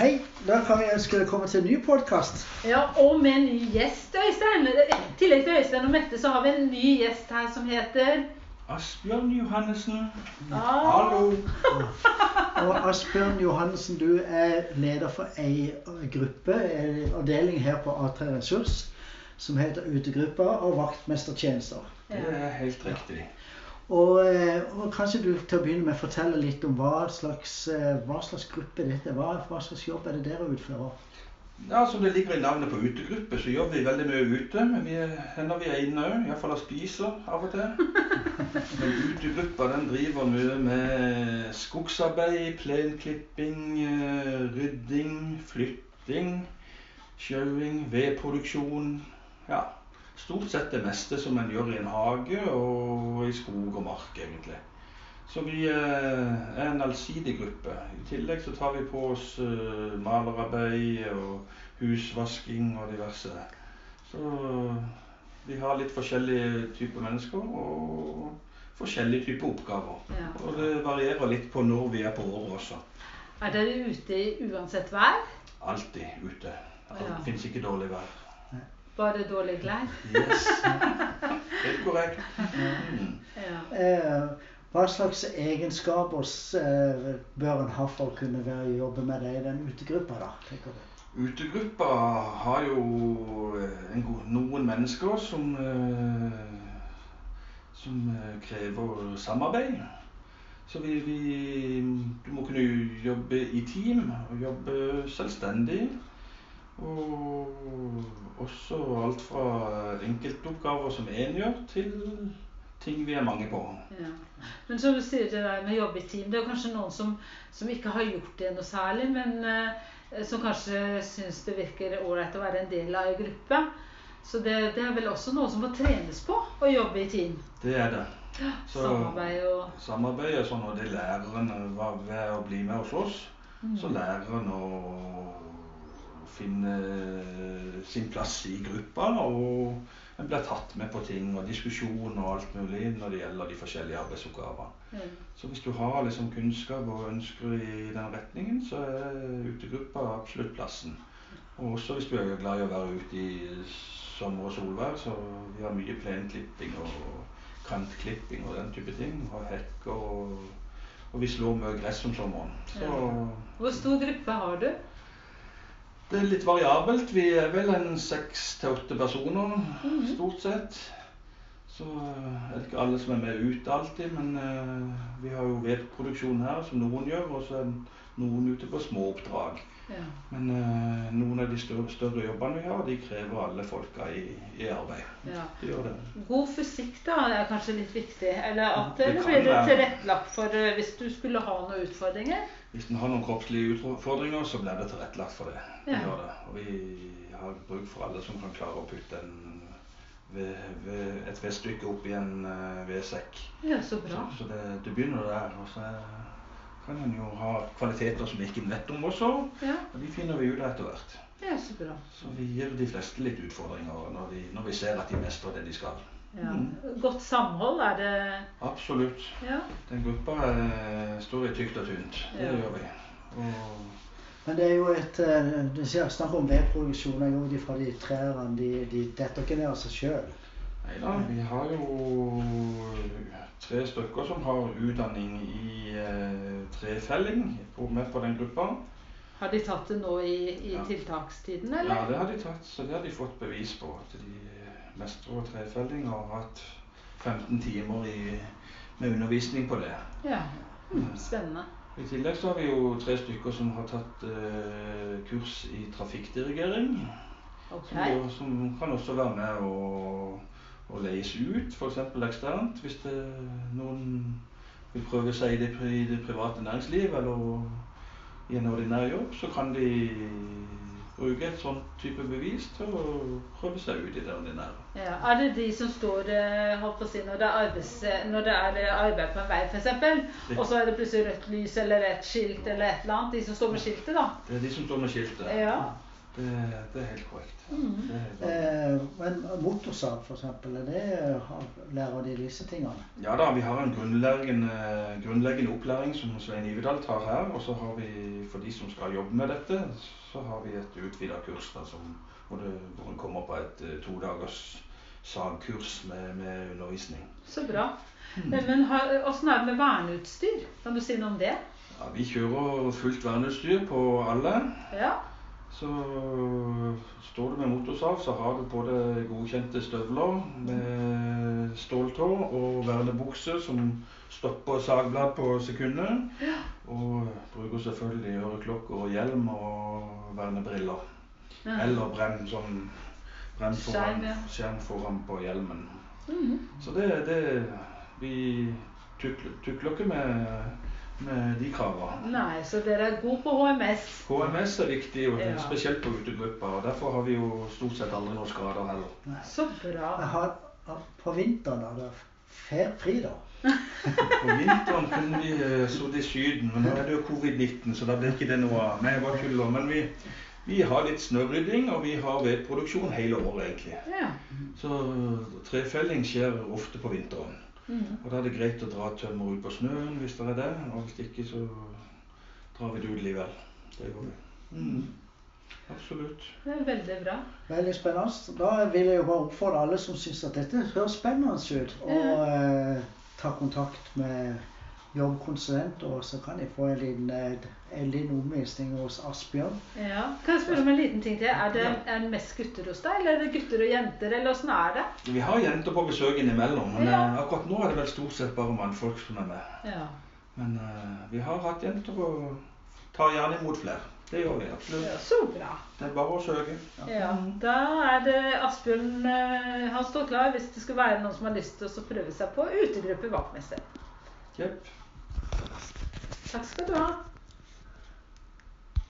Hei, da kan vi ønske velkommen til en ny podkast. Ja, og med en ny gjest, Øystein. I tillegg til Øystein og Mette, så har vi en ny gjest her som heter Asbjørn Johannessen. Ah. Hallo. Og Asbjørn Johannessen, du er leder for ei gruppe, en avdeling her på A3 Ressurs, som heter Utegruppa og vaktmestertjenester. Det er helt riktig. Og, eh, og kanskje du til å begynne med fortelle litt om hva slags, eh, hva slags gruppe dette er. Hva, slags jobb er det dere utfører? Ja, Som det ligger i navnet på utegruppe, så jobber vi veldig mye ute. Men vi hender vi er inne òg, iallfall og spiser av og til. Men utegruppa den driver mye med skogsarbeid, plenklipping, eh, rydding, flytting, sjauing, vedproduksjon. Ja, stort sett det meste som en gjør i en hage og i skog og mark, egentlig. Så vi eh, er en allsidig gruppe. I tillegg så tar vi på oss eh, malerarbeid og husvasking og diverse. Så vi har litt forskjellige typer mennesker og forskjellige typer oppgaver. Ja. Og det varierer litt på når vi er på året også. Er dere ute i uansett vær? Alltid ute. Det Ja. Fins ikke dårlig vær. Bare dårlig klær? Yes. Helt korrekt. Mm. Ja. Eh, hva slags egenskaper eh, bør en ha for å kunne være, jobbe med deg i den utegruppa, da? tenker du? Utegruppa har jo eh, en god, noen mennesker som, eh, som eh, krever samarbeid. Så vi, vi Du må kunne jobbe i team og jobbe selvstendig. Og også alt fra enkeltoppgaver som én gjør, til ting vi er mange på. Ja. Men som du sier det der med jobb i team, det er kanskje noen som, som ikke har gjort det noe særlig, men eh, som kanskje syns det virker ålreit å være en del av en gruppe. Så det, det er vel også noe som må trenes på, å jobbe i team. Det er det. Så- Samarbeid og Samarbeid er sånn, og det læreren var ved å bli med hos oss. Mm. Så lærer og finne sin plass i gruppa, og en blir tatt med på ting og diskusjon og alt mulig når det gjelder de forskjellige arbeidsoppgavene. Mm. Så hvis du har liksom kunnskap og ønsker i den retningen, så er utegruppa absolutt plassen. Og også hvis du er glad i å være ute i sommer og solvær, så vi har mye plenklipping og kantklipping og den type ting. Og hekker og, og vi slår mye gress om sommeren. Så Ja. Hvor stor gruppe har du? Det er litt variabelt. Vi er vel en seks til åtte personer, Mhm. stort sett. Så er det ikke alle som er med ute alltid, men uh, vi har jo vedproduksjon her, som noen gjør, og så er noen ute på små oppdrag. Ja. Men uh, noen av de større, større jobbene vi har, de krever alle folka i, i arbeid. ja. De gjør det. God fysikk da er kanskje litt viktig. Eller at Det eller blir det tilrettelagt for uh, hvis du skulle ha noen utfordringer? Hvis en har noen kroppslige utfordringer, så blir det tilrettelagt for det. Ja. gjør det. Og vi har bruk for alle som kan klare å putte en ved, ved et vedstykke oppi en uh, vedsekk. Ja, så Så, bra. så det, det begynner der. Og så kan en jo ha kvaliteter som vi ikke vet om også. Ja, Og de finner vi ut av etter hvert. ja så bra. Så vi gir de fleste litt utfordringer når, vi, når vi ser at de mestrer det de skal. Ja. Mm. Godt samhold er det Absolutt. Ja. Den gruppa eh, står i tykt og tynt. Det Ja. gjør vi. Og Men det er jo et eh, Du sier snakk om vedproduksjon. Jeg går ut ifra de trærne. De, de detter ikke ned av seg sjøl. Nei da, vi har jo tre stykker som har utdanning i eh, trefelling med på den gruppa. Har de tatt det nå i, i Ja. tiltakstiden, Ja, det har de tatt, så det har de fått bevis på. At de mestrer trefelling og har hatt 15 timer i, med undervisning på det. Ja. Mm, spennende. I tillegg så har vi jo tre stykker som har tatt eh, kurs i trafikkdirigering. Ok. Som, som kan også være med og, og leies ut, f.eks. eksternt. Hvis det, noen vil prøve seg i det, i det private næringsliv eller i en ordinær jobb, så kan de bruke et sånt type bevis til å prøve seg ut i det ordinære. Ja. Er det de som står eh, på si, når det arbeids, når det er eh, arbeid på en vei, f.eks., og så er det plutselig rødt lys eller et skilt eller et eller annet? De som står med skiltet, da? Det er de som står med skiltet. Ja. Det, det er helt korrekt. Mm. Det er helt bra. Eh, men motorsag, for eksempel, er det, har- lærer de disse tingene? Ja da, vi har en grunnleggende, grunnleggende opplæring som Svein Ivedal tar her. Og så har vi, for de som skal jobbe med dette, så har vi et utvida kurs da, som, hvor, det, hvor en kommer på et eh, to dagers sagkurs med, med undervisning. Så bra. Mm. Men, men åssen er det med verneutstyr? Kan du si noe om det? Ja, vi kjører fullt verneutstyr på alle. Ja. Så står du med motorsav, så har du på deg godkjente støvler med ståltå og vernebukse som stopper sagblad på sekundet. Og bruker selvfølgelig øreklokker og hjelm og vernebriller. Ja. Eller brenn sånn brenn foran, Skjerm, foran på hjelmen. Mhm. Så det, det Vi tukler, tukler ikke med, med de kravene. Nei, så dere er gode på HMS. HMS er viktig, og Ja. spesielt på utegruppa. og Derfor har vi jo stort sett aldri noen skader heller. Så bra. Jeg har, på vinteren er det fair fri, da. På vinteren kunne vi uh, sittet i Syden, men nå er det jo covid-19, så da blir ikke det noe av. Nei, jeg bare tuller. Men vi, vi har litt snørydding, og vi har vedproduksjon hele året, egentlig. Ja. Så trefelling skjer ofte på vinteren. Mhm. Og da er det greit å dra tømmer ut på snøen hvis det er det, og hvis ikke så drar vi det ut likevel. Det gjør vi. Mm. Absolutt. Det er veldig bra. Veldig spennende. Da vil jeg jo bare oppfordre alle som syns at dette høres spennende ut, å eh, ta kontakt med jobbkonsulent, og så kan jeg få en liten, eh, en liten omvisning hos Asbjørn. Ja. Kan jeg spørre om en liten ting til? Er det, Ja. er det mest gutter hos deg, eller er det gutter og jenter, eller åssen er det? Vi har jenter på besøk innimellom, men Ja. eh, akkurat nå er det vel stort sett bare mannfolk som er med. Ja. Men uh, vi har hatt jenter og tar gjerne imot flere. Det gjør vi absolutt. ja. Så bra. Det er bare å søke. Ja, Da er det Asbjørn Han står klar hvis det skulle være noen som har lyst til å prøve seg på utegruppe vaktmester. Jepp. Takk skal du ha.